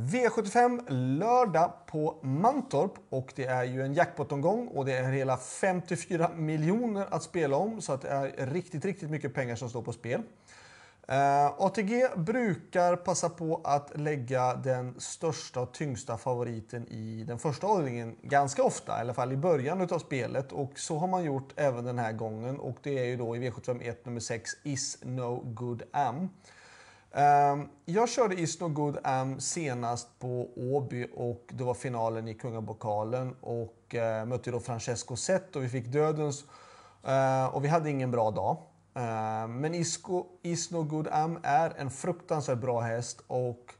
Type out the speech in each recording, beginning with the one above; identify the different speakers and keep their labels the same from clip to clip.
Speaker 1: V75 lördag på Mantorp och det är ju en jackpot-omgång och det är hela 54 miljoner att spela om så att det är riktigt, riktigt mycket pengar som står på spel. Uh, eh, ATG brukar passa på att lägga den största och tyngsta favoriten i den första avdelningen ganska ofta, i alla fall i början av spelet. Och så har man gjort även den här gången och det är ju då i V751 nummer 6 Is No Good Am. Ehm, jag körde Is No Good Am senast på Åby och det var finalen i Kungabokalen och eh, mötte då Francesco Zet och vi fick dödens eh, och vi hade ingen bra dag. Ehm, men Isco, Is No Good Am är en fruktansvärt bra häst och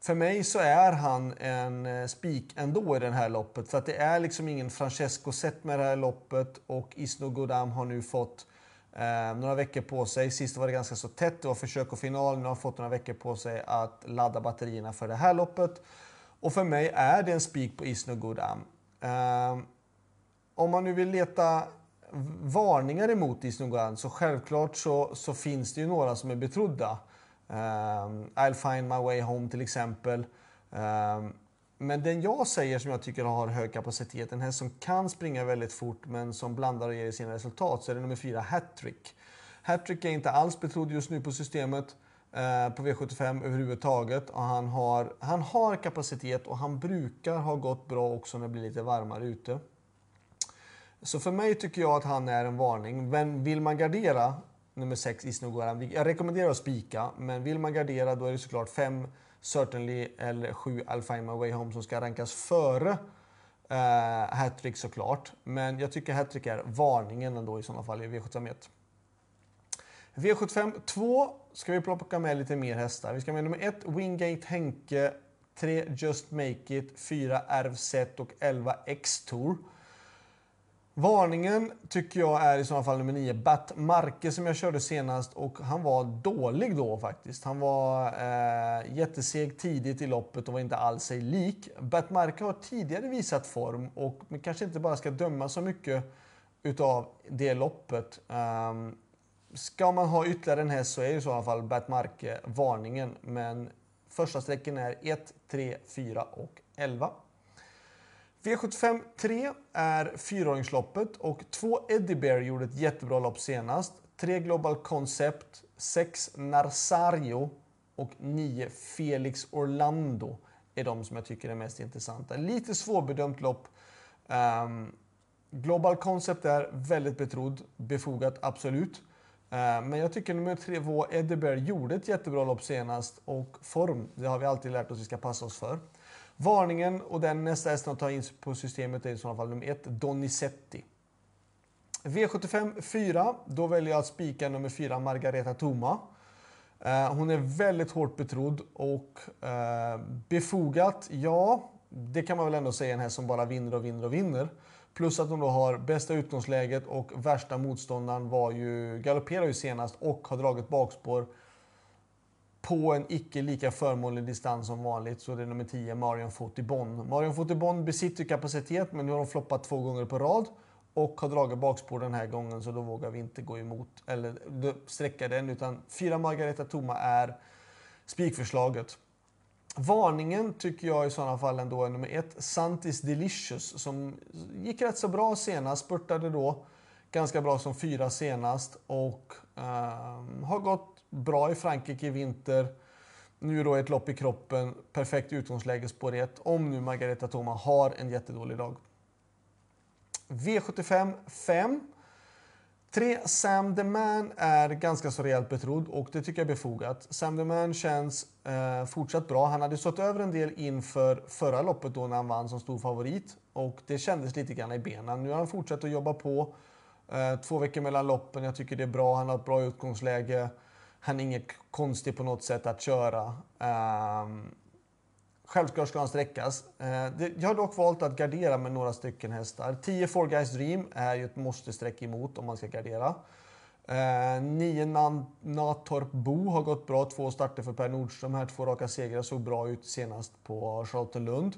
Speaker 1: för mig så är han en eh, spik ändå i det här loppet. För att det är liksom ingen Francesco Zet med det här loppet och Is No Good Am har nu fått Eh, några veckor på sig. Sist var det ganska så tätt. Det var försök och final. Nu har han fått några veckor på sig att ladda batterierna för det här loppet. Och för mig är det en spik på Isno Godam. Eh, om man nu vill leta varningar emot Isno så självklart så, så finns det ju några som är betrodda. Eh, I'll find my way home till exempel. Eh, men den jag säger som jag tycker har hög kapacitet, en häst som kan springa väldigt fort men som blandar och ger sina resultat, så är det nummer fyra Hattrick. Hattrick är inte alls betrodd just nu på systemet eh, på V75 överhuvudtaget. Och han, har, han har kapacitet och han brukar ha gått bra också när det blir lite varmare ute. Så för mig tycker jag att han är en varning. Men vill man gardera nummer 6 Isnogoran, jag rekommenderar att spika, men vill man gardera då är det såklart 5 Certainly eller 7 Alpha My Way Home som ska rankas före uh, hattrick såklart. Men jag tycker hattrick är varningen ändå i sådana fall i V751. V75 2 ska vi plocka med lite mer hästar. Vi ska med nummer 1 Wingate Henke, 3 Just Make It, 4 RZ och 11 X-Tour. Varningen tycker jag är i sådana fall nummer 9, Bat Marke som jag körde senast och han var dålig då faktiskt. Han var eh, jätteseg tidigt i loppet och var inte alls sig lik. Bat Marke har tidigare visat form och man kanske inte bara ska döma så mycket utav det loppet. Um, ska man ha ytterligare en häst så är i så fall Bat Marke varningen men första sträcken är 1, 3, 4 och 11. V75 3 är fyraåringsloppet och två Eddie Bear gjorde ett jättebra lopp senast. Tre Global Concept, sex Narsario och nio Felix Orlando är de som jag tycker är mest intressanta. Lite svårbedömt lopp. Um, Global Concept är väldigt betrodd, befogat absolut. Uh, men jag tycker nummer tre, Eddie Bear gjorde ett jättebra lopp senast och form, det har vi alltid lärt oss att vi ska passa oss för. Varningen och den nästa hästen att ta in på systemet är i sådana fall nummer 1, Donizetti. V75 4, då väljer jag att spika nummer 4, Margareta Toma. Eh, hon är väldigt hårt betrodd och eh, befogat, ja, det kan man väl ändå säga en häst som bara vinner och vinner och vinner. Plus att hon då har bästa utgångsläget och värsta motståndaren var ju, galopperade ju senast och har dragit bakspår på en icke lika förmånlig distans som vanligt så det är nummer 10, Marion Fotibon. Marion Fotibon besitter kapacitet men nu har de floppat två gånger på rad och har dragit bakspår den här gången så då vågar vi inte gå emot eller sträcka den utan fyra Margareta Toma är spikförslaget. Varningen tycker jag i sådana fall ändå är nummer ett, Santis Delicious som gick rätt så bra senast, spurtade då ganska bra som fyra senast och um, har gått bra i Frankrike i vinter. Nu då ett lopp i kroppen, perfekt utgångsläge spår 1 om nu Margareta Thoma har en jättedålig dag. V75 5. 3. Sam the Man är ganska så rejält betrodd och det tycker jag är befogat. Sam the Man känns eh, fortsatt bra. Han hade stått över en del inför förra loppet då när han vann som stor favorit och det kändes lite grann i benen. Nu har han fortsatt att jobba på. Eh, två veckor mellan loppen. Jag tycker det är bra. Han har ett bra utgångsläge. Han är inget konstig på något sätt att köra. Um, självklart ska han sträckas. Eh, jag har dock valt att gardera med några stycken hästar. 10 Four Guys Dream är ju ett måste-streck emot om man ska gardera. 9 uh, Natorp Bo har gått bra. Två starter för Per Nordström här. Två raka segrar såg bra ut senast på Charlottenlund.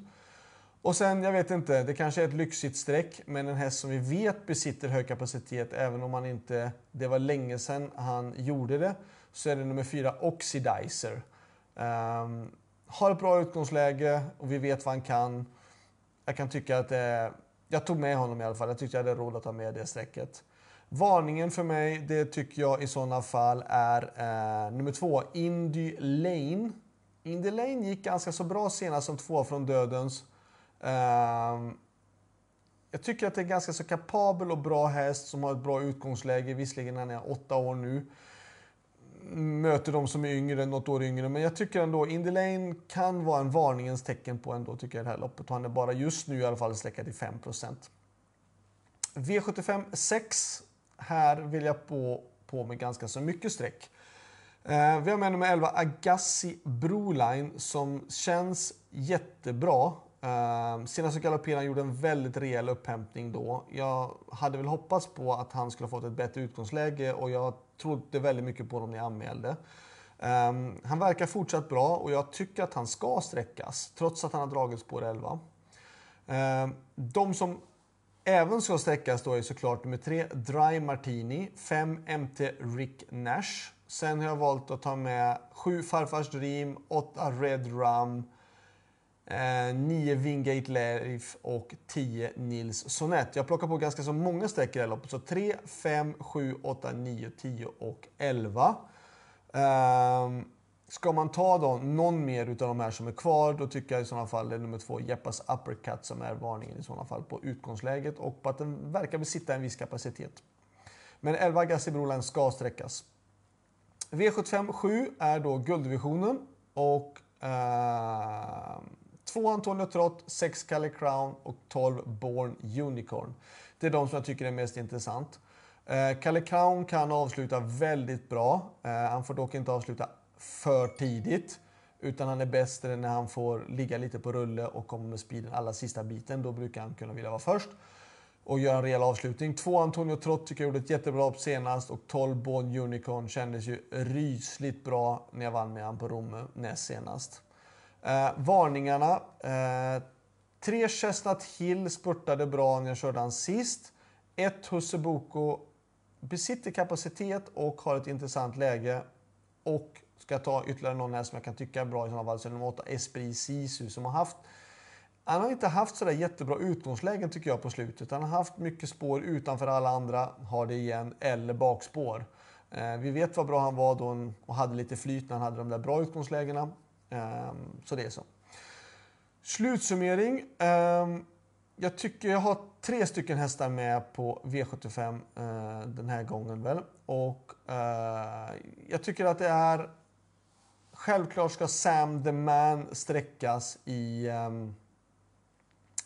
Speaker 1: Och sen, jag vet inte, det kanske är ett lyxigt streck, men en häst som vi vet besitter hög kapacitet, även om han inte, det var länge sedan han gjorde det så är det nummer fyra Oxidizer. Um, har ett bra utgångsläge och vi vet vad han kan. Jag kan tycka att det, jag tog med honom i alla fall. Jag tyckte jag hade råd att ta med det strecket. Varningen för mig, det tycker jag i sådana fall är eh, nummer två, Indy Lane. Indy Lane gick ganska så bra senast som två från dödens. Eh, jag tycker att det är ganska så kapabel och bra häst som har ett bra utgångsläge. Visserligen han är åtta år nu. Möter de som är yngre, något år yngre. Men jag tycker ändå Indy Lane kan vara en varningens tecken på ändå, tycker jag, det här loppet. Och han är bara just nu i alla fall sträckad i 5% V75 6 här vill jag på, på med ganska så mycket streck. Eh, vi har med nummer 11 Agassi Broline som känns jättebra. Ehm, senaste senast galopperade gjorde en väldigt rejäl upphämtning då. Jag hade väl hoppats på att han skulle ha fått ett bättre utgångsläge och jag trodde väldigt mycket på honom när jag anmälde. Um, han verkar fortsatt bra och jag tycker att han ska sträckas trots att han har dragit spår 11. Um, ehm, de som även ska sträckas då är såklart nummer 3 Dry Martini, 5 MT Rick Nash. Sen har jag valt att ta med 7 Farfars Dream, 8 Red Rum, Eh, 9 Wingate Leif och 10 Nils Sonett. Jag plockar på ganska så många streck i det här loppet. Så 3, 5, 7, 8, 9, 10 och 11. Um, ehm, Ska man ta då någon mer utav de här som är kvar, då tycker jag i sådana fall det är nummer 2, Jeppas uppercut, som är varningen i sådana fall på utgångsläget och på att den verkar besitta en viss kapacitet. Men 11 Gassi Broline ska sträckas. V75 7 är då gulddivisionen och eh, 2 Antonio Trott, 6 Calle Crown och 12 Born Unicorn. Det är de som jag tycker är mest intressant. Eh, Calle Crown kan avsluta väldigt bra. Eh, han får dock inte avsluta för tidigt. Utan han är bäst när han får ligga lite på rulle och kommer med speeden allra sista biten. Då brukar han kunna vilja vara först och göra en rejäl avslutning. Två Antonio Trott tycker jag gjorde ett jättebra hopp senast och 12 Born Unicorn kändes ju rysligt bra när jag vann med honom på Romme näst senast. Eh, varningarna. Eh, tre Chestnut Hill spurtade bra när jag körde han sist. Ett Husseboko besitter kapacitet och har ett intressant läge. Och Ska jag ta ytterligare någon här som jag kan tycka är bra i sådana fall så är nummer 8 Esprit Sisu som har haft han har inte haft sådär jättebra utgångslägen tycker jag på slutet. Han har haft mycket spår utanför alla andra, har det igen, eller bakspår. Eh, vi vet vad bra han var då och hade lite flyt när han hade de där bra utgångslägena. Eh, så det är så. Slutsummering. Eh, jag tycker jag har tre stycken hästar med på V75 eh, den här gången väl. Och eh, jag tycker att det är Självklart ska Sam the Man sträckas i, um,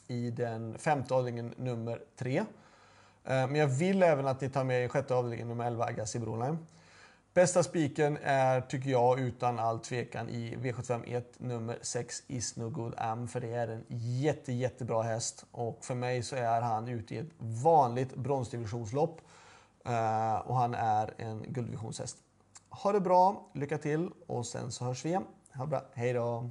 Speaker 1: i den femte avdelningen nummer tre. Uh, men jag vill även att ni tar med i sjätte avdelningen nummer 11, Agassi Broline. Bästa spiken är, tycker jag, utan all tvekan i V751 nummer 6 Is No Good Am. För det är en jätte, jättebra häst. Och för mig så är han ute i ett vanligt bronsdivisionslopp. Eh, och han är en gulddivisionshäst. Ha det bra, lycka till och sen så hörs vi igen. Ha det bra, hej då!